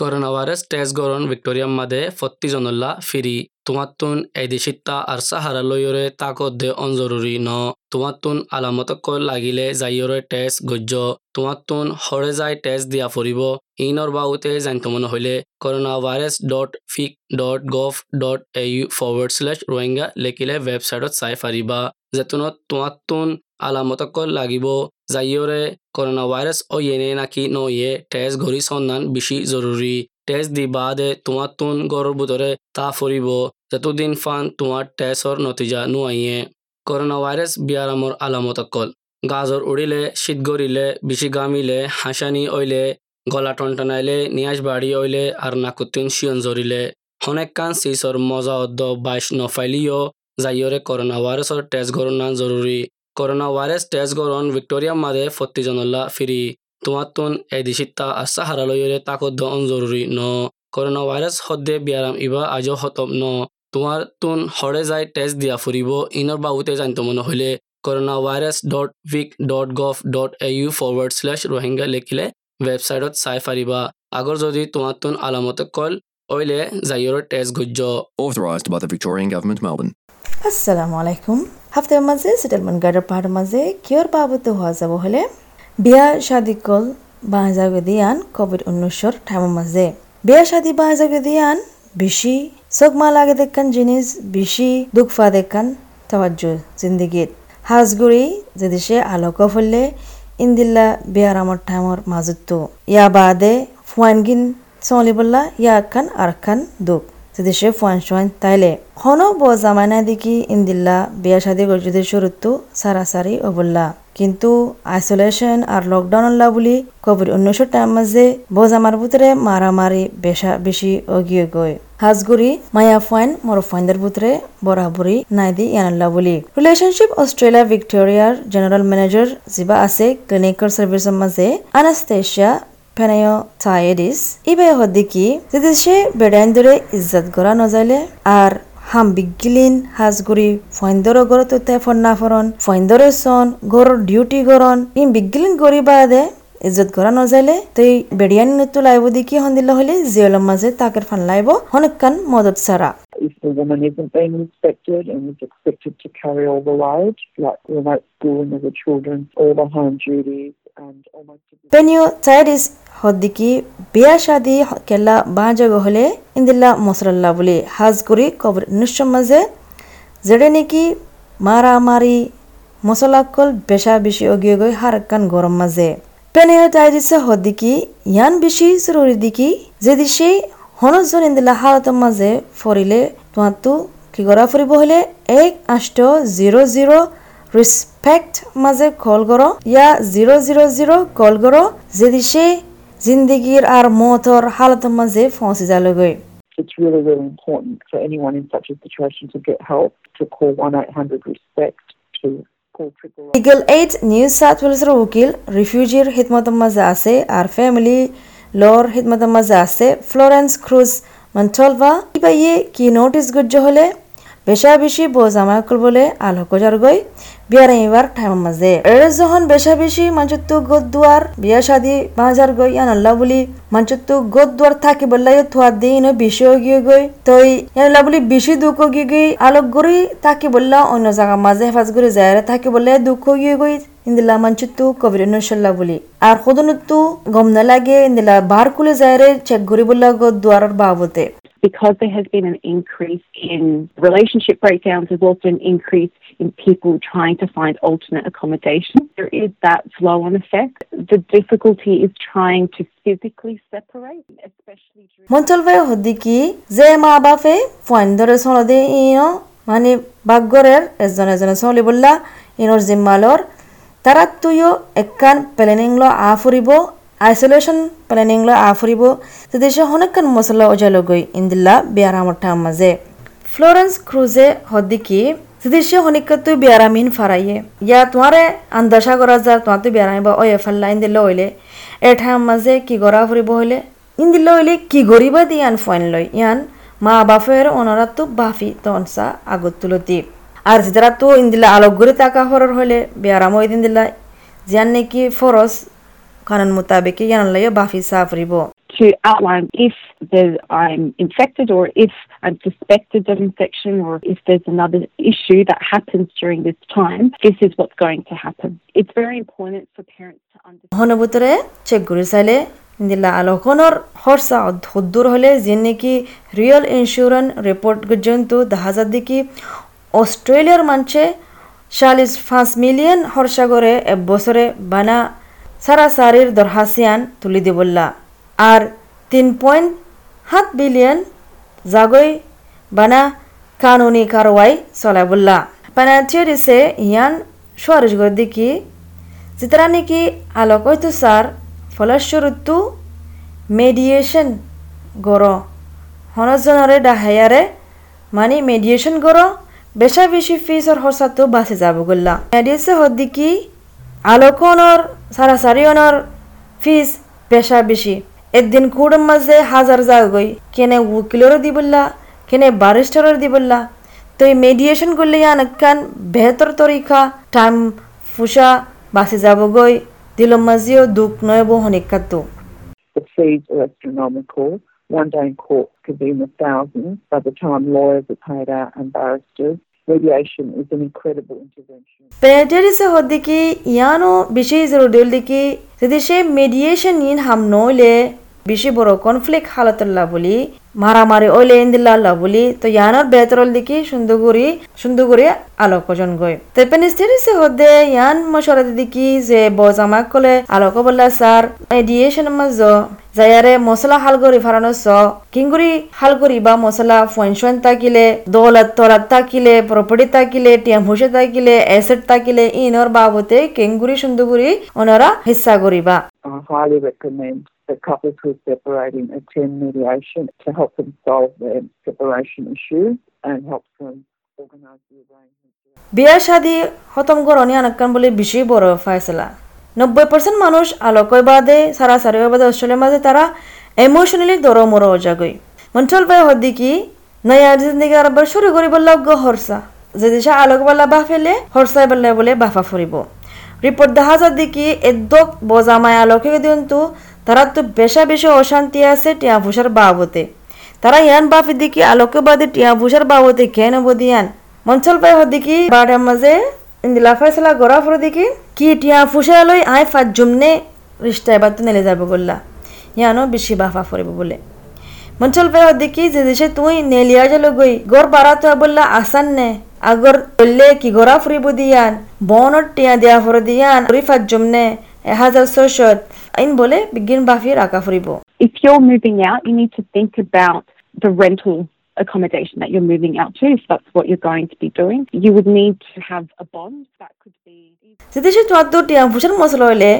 Corona virus test গরণ ভিক্টোরিয়াম মাদে ফত্তি জনল্লা ফিরি। তোমাত্তুন এদিশিত্তা আর সাহারা লইয়রে তাকত দে অনজরুরি ন। তোমাত্তুন আলামতক লাগিলে যাইয়রে টেস্ট গজ্য। তোমাত্তুন হরে যাই টেস্ট দিয়া ফুরিব। ইনর বাউতে জানিত মনে হইলে corona virus dot vic dot gov dot A U forward slash Rohingya লেখিলে ৱেবছাইটত চাই ফাৰিবা যেতুনত তোমাত্তুন আলামতক লাগিব। করোনা ভাইরাস ও ইয়েনে নাকি নইয়ে টেস্ট ঘড়ি সন্ধান বেশি জরুরি টেস্ট দি বাদে তোমার তুন গড়ের ভিতরে তা ফুরিব যতদিন ফান তোমার টেস্টর নতিজা নুয়াইয়ে করোনা ভাইরাস বিয়ারামর আলামত অকল। গাজর উড়িলে শীত গড়িলে বেশি গামিলে হাসানি অইলে, গলা টনটনাইলে, নিয়াজ বাড়ি অইলে আর নাকুতিন শিয়ন জরিলে হনেক কান সিসর মজা অদ্দ বাইশ নফাইলিও যাইয়রে করোনা ভাইরাসর টেস্ট গড়না জরুরি করোনা ভাইরাস টেস্ট গরণ ভিক্টোরিয়া মাদে ফত্তি জনল্লা ফিরি তোমাতুন এদিশিত্তা আসা হারালয়রে তাকদ্দ অনজরুরি ন করোনা ভাইরাস হদ্দে বিয়ারাম ইবা আজও হতম ন তোমার তুন হরে যাই টেস্ট দিয়া ফুরিব ইনর বাবুতে জানিত মনে হইলে corona virus dot vic dot gov dot A U forward slash Rohingya লিখিলে ৱেবছাইটত চাই ফাৰিবা আগৰ যদি তোমাৰ তুন আলামতে কল অইলে যাইয়ৰ টেষ্ট গুজ্জ Authorised by the Victorian Government, Melbourne. আসসালামু আলাইকুম হাফতার মাঝে সেটেলমেন্ট গার্ডের পাহাড়ের মাঝে কিয়র বাবদ হওয়া যাব হলে বিয়া শাদি কল বাহাজাগে দিয়ান কোভিড উনিশশোর টাইমের মাঝে। বিয়া শাদি বাহাজাগে দিয়ান বেশি, চকমা লাগে দেখান জিনিস বেশি, দুঃখ ফা দেখান তাওয়াজ্য জিন্দিগিত হাজগুড়ি যে দেশে আলোক ফলে ইন্দিল্লা বিয়ার আমার টাইমর মাজতো ইয়া বাদে ফুয়ানগিন চলিবল্লা ইয়া খান আর খান দুঃখ। যদি সে ফুয়ান শুয়ান তাইলে হনো ব জামানা দেখি ইন্দিল্লা বিয়া শাদি যদি শুরুতো সারাসারি অবল্লা। কিন্তু আইসোলেশন আর লকডাউন বুলি কোভিড উনিশশো টাইম মাঝে বজামার ভিতরে মারামারি, বেশা বেশি অগিয়ে গই হাজগুড়ি, মায়া ফাইন মর ফাইন্দার ভিতরে বরাবরি নাই দি ইয়ানাল্লা বুলি। রিলেশনশিপ অস্ট্রেলিয়া ভিক্টোরিয়ার জেনারেল ম্যানেজার যিবা আছে ক্লিনিক্যাল সার্ভিসের মাঝে। আনাস্তেশিয়া ফেনায়ো থাইডিস ইবে হদ্দিকি যদি সে বেড়াইন ধরে ইজ্জত করা নজাইলে আর হাম বিগিলিন হাজগুড়ি ফইন্দর গর তো তে ফন্না ফরন ফইন্দর সন গর ডিউটি গরন ইন বিগিলিন গরি বাদে ইজ্জত করা নজাইলে তুই বেড়িয়ানি নতু লাইব দেখি হন্দিল হলে জিয়লের মাঝে তাকের ফান লাইব হনকান মদত সারা if the woman isn't being inspected and is expected to carry all the load, like remote schooling of the children, all the home duties, and almost পেনিও চাইডিস হদ্দিকি বিয়া শাদি কেলা বাঁজগ হলে ইন্দিল্লা মসরাল্লা বলে হাজ করি কবর নিশ্চয় মাঝে যেড়ে নাকি মারামারি মশলাকল বেশা বেশি অগিয়ে গই হারাক্কান গরম মাঝে পেনিও চাইডিসে হদ্দিকি, ইয়ান বেশি জরুরি দিকি যদি সেই হনজন ইন্দিল্লা হালতের মাঝে ফরিলে তোমারতো কি করা ফুরিব হলে এক আষ্ট জিরো জিরো রিসপেক্ট মাঝে কল করো ইয়া জিরো জিরো জিরো কল করো যদি সে জিন্দগির আর মতর হালতের মাঝে ফসে যালগৈ it's really, really important for anyone in such a situation to get help, to call 1-800 RESPECT, to legal aid New South ওয়েলসের উকিল রিফিউজির হিদমতের মাঝে আছে আর ফ্যামিলি লর হিদমতের মাঝে আছে ফ্লোরেন্স ক্রুজ মন্টলভা কিবা ইয়ে কি নোটিস গজ্য হলে? বেশা বেশি বোজামাকল বলে আলোক গই বিয়ার এবার টাইম মাঝে। এর যখন বেশা বেশি মাঞ্চত্তু গদ দুয়ার বিয়া শাদি বাজার গই ইয়ান আল্লাহ বলি মাঞ্চত্তু গদ দুয়ার থাকি বললাই থুয়া দিন বেশি গিয়ে গই তই ইয়ান আল্লাহ বলি বেশি দুঃখ গিয়ে গই আলোক গরি থাকি বললা অন্য জায়গা মাঝে হেফাজ করে যায় থাকি বললে দুঃখ গিয়ে গই ইন্দিলা মাঞ্চত্তু কবির নসল্লা বলি। আর খোদনত্তু গম না লাগে ইন্দিলা বার কুলে যায় রে চেক গরি বললা দুয়ারের বাবতে। Because there has been an increase in relationship breakdowns, there's also an increase in people trying to find alternate accommodation. There is that flow on effect. The difficulty is trying to physically separate, especially during. মঞ্চলভাই হদ্দিকি যে মা বাপে phone ধরে মানে তারা তুইও একান planning ল আ ফুরিব মশলা অজালো গই ইন্দিল্লা বিয়ারামটা মাঝে ফ্লোরেন্স ক্রুজে হদ্দিকি যদি সে হনিকা তুই বিয়ারামিন ফারাইয়ে ইয়া তোমারে আন্দাসা করা যা তোমার তুই বিয়ারামি বা ওয়ে ফাল্লা ইন্দিল্লা হইলে এঠাম মাঝে কি গড়া ফুরিব হইলে ইন্দিল্লা হইলে কি গরিবা দি ইয়ান ফাইন লই ইয়ান মা বাপের অনরা তো বাফি তনসা আগত তুলতি আর যেতারা তো ইন্দিল্লা আলোক করে তাকা হরর হইলে বিয়ারাম ওই দিন দিল্লা জিয়ান নাকি ফরস মোতাবেক ইয়ান লইয়া বাফি সাফরিব to outline if I'm infected or if I'm suspected of infection or if there's another issue that happens during this time, this is what's going to happen. It's very important for parents to understand. হন ভিতরে check করে চাইলে দিলা আলোকনৰ খৰচা সদ্দূৰ হ'লে যি নেকি insurance report পৰ্যন্ত দেখা যায় দেখি অষ্ট্ৰেলিয়ার মানুষে চাল্লিশ পাঁচ মিলিয়ন খরচা করে এক বছরে বানা সারা সারির দরহাসিয়ান তুলি দিবল্লা আর তিন পয়েন্ট সাত বিলিয়ন জাগৈ বানা কানুনি কারওয়াই চলাবল্লা পানাথিয়ে দিছে ইয়ান সুয়ারিশ গর দেখি যেতারা নাকি আলোকইতো সার ফলস্বরূপটো মেডিয়েশন গর হনজনরে ডাহায়ারে মানে মেডিয়েশন গর বেশা বেশি ফিসর খরচাটো বাঁচি যাব গল্লা মেডিয়েছে হদ্দিকি আলোকনর সারাসারিয়নর ফিস বেশা বেশি একদিন কুড়ের মাঝে হাজার যাগই কেনে উকিলেরও দিবল্লা কেনে বারিস্টারের দিবল্লা তো এই মেডিয়েশন করলে ইয়ানকান বেহতর তরিকা টাইম ফুসা বাঁচি যাব গই দিলম মাঝিও দুঃখ নয় বো হনিকাতো The fees. One day in court could be in the thousands by the time lawyers are paid out and barristers. Mediation is an incredible intervention. পেটেরিসে হদ্দিকি ইয়ানো বেশি জরুরি দিকি যদি সে মেডিয়েশন বেশি বড় কনফ্লিক্ট হালতল্লা বলি মারামারি ওইলে ইন্দিল্লা বলি তো ইয়ানোর বেতরল দিকি সুন্দরগুড়ি সুন্দরগুড়ি আলোকজন গই। তো পেনিস্টেরিসে হদ্দে ইয়ান মশরা দিকি যে বজামাক কলে আলোক বললা স্যার মেডিয়েশন মাঝ যায়ারে মশলা হালগরি ফারানো স কিঙ্গুরি হালগরি বা মশলা ফনশন তাকিলে, দৌলত তলাত তাকিলে, প্রপার্টি তাকিলে, টিয়াম হুসে তাকিলে, অ্যাসেট তাকিলে, ইনর বাবতে কিঙ্গুরি সুন্দরগুরি ওনারা হিস্সা করিবা। I highly recommend that couples who are separating attend mediation to help them solve their separation issues and help them organise the arrangements. বিয়া শাদি খতম করনি আনকান বলে বেশি বড় ফায়সলা নব্বই পার্সেন্ট মানুষ আলোকয় বাদে সারা সারি বাদে অস্ট্রেলিয়ার মাঝে তারা ইমোশনালি দর মর যাগই মন্টল ভাই হদ্দি কি, নয়া জিন্দগি আর বার শুরু করি বললা গ হরসা যে দিশা আলোক বল্লা বা ফেলে হরসাই বললে বলে বাফা ফুরিব বজামায় আলোকে কিন্তু তারা তো বেশা বেশি অশান্তি আছে টিয়া ভুষার বাবতে। তারা ইয়ান বাফি দিকি আলোকে বাদে টিয়া ভুষার বাবতে কেন বদিয়ান। মঞ্চল পাই হদিকি বাড়ার মাঝে ইন্দিলা ফয়সলা গড়া দেখি, কি টিয়া ফুসা লই আই ফাজ জুমনে রিস্তা এবার তো নেলে যাবে বললা ইয়ানো বেশি বাফা ফুরিব বলে। মঞ্চল পাই হদিকি যে দেশে তুই নেলিয়া গেল গই, গড় বাড়া তো বললা আসান নে। আগর বললে কি গড়া ফুরিব দিয়ান বনর টিয়া দেয়া ফুরে দিয়ান রিফাজ জুমনে এ হাজার ছয়শত আইন বলে বিজ্ঞান বাফি রাখা ফুরিব If you're moving out, you need to think about the rental accommodation that you're moving out to, if that's what you're going to be doing. You would need to have a bond that could be. যদি সে তোমার তো টিয়াং ফুসার মশলা হইলে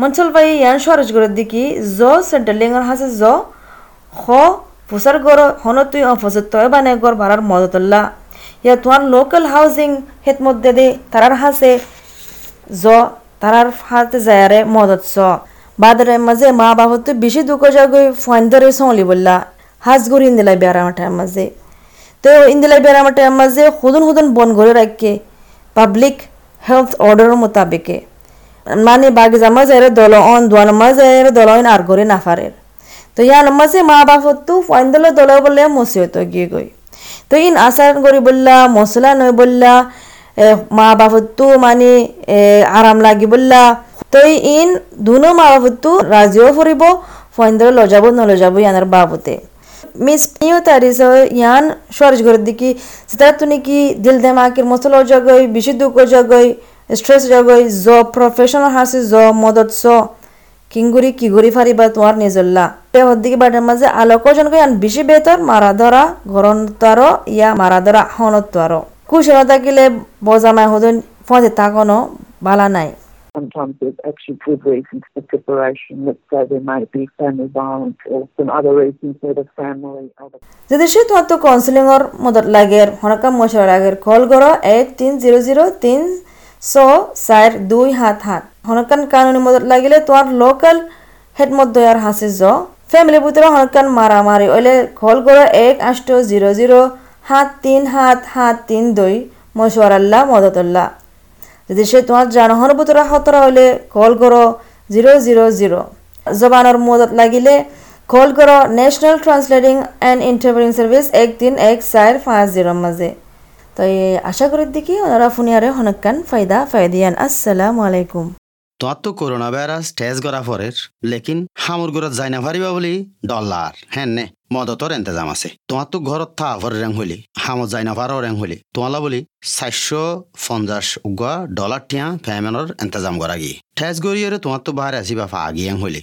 মঞ্চল by ইয়ান সরজ করে দিকি জ সেন্টারলিংর হাসে জ খ ফুসার গর হন তুই অফসত তয় বানে গর ভাড়ার মদতল্লা ইয়া তোমার লোকাল হাউজিং হেত মধ্যে দে তারার হাসে জ তারার হাতে যায়ারে মদত স। বাদরে মাঝে মা বাবা তো বেশি দুঃখ যাগই ফোন ধরে সলি বললা হাজ গরি ইন্দিলাই বেড়া মাঠার মাঝে। তো ইন্দিলাই বেড়া মাঠার মাঝে হুদন হুদন বন করে রাখকে পাবলিক হেলথ অর্ডারের মোতাবেকে। মানে বাকি জামা যায় দল অন দোয়ান মাঝে দল অন আর ঘরে নাফারের তো ইয়ান মাঝে মা বাবা তো ফোন দল বলে মসি হতো গিয়ে গই। তো ইন আসার করি বললা মশলা নয় বললা মা বাপতো মানে আরাম লাগি বললা। তো ইন দুনো মা বাপতো রাজিও ফুরিব ফোন দিলে লজাব নলজাব ইয়ানের বাবতে। মিস পিও তারিস ইয়ান সরজ করে দিকি সেটা তুমি কি দিল দেমাকের মশলা জগই বেশি দুঃখ জগই, স্ট্রেস জগই, জ প্রফেশনাল হাসি, জ মদত, স কিংগুরি কিগুরি ফারিবা তোমার নিজল্লা তে হদ্দিকে বাটের মাঝে আলোকজন ইয়ান বেশি বেতর মারা ধরা তারো ইয়া মারা ধরা হনত তারো কুশল থাকিলে বজামায় হদন ফজে তাকনো বালা নাই। Sometimes there's actually good reasons for separation. Let's say there may be family violence or some other reasons where the family, যদি সে তোমার তো কাউন্সিলিংর মদত লাগের হনকা মশলা লাগের কল করো এক তিন জিরো জিরো তিন ছ চার দুই সাত সাত। হনকান কানুনি মদত লাগিলে তোমার লোকাল হেড মধ্যে আর হাসি জ। ফ্যামিলির ভিতরে হনকান মারামারি ওইলে কল করো এক আষ্ট জিরো জিরো সাত তিন সাত সাত তিন দুই মশওয়ারাল্লাহ মদতুল্লাহ যদি সে তোমার জানহর ভিতরে হতরা হইলে কল করো জিরো জিরো জিরো জবানোর মদত লাগিলে কল করো National Translating and Interpreting Service এক তিন এক চার পাঁচ জিরোর মাঝে তো আশা করি দেখি ওনারা ফুনিয়ারে হনকান ফায়দা ফায়দিয়ান আসসালামু আলাইকুম। তোমার তো করোনা ভাইরাস টেস করা পরের, লেকিন হামুর ঘরত যাই না পারিবা বলি ডলার হ্যাঁ নে, মদতর এন্তেজাম আছে। তোমার তো ঘরত থা ভর রেং হইলি হামত যাই না ভারও রেং হইলি তোমালা বলি চারশো পঞ্চাশ উগা ডলার টিয়া ফ্যামেনর এন্তেজাম করা গিয়ে ঠেস গড়িয়ে তোমার তো বাহারে আসিবা ফা আগিয়ে হইলি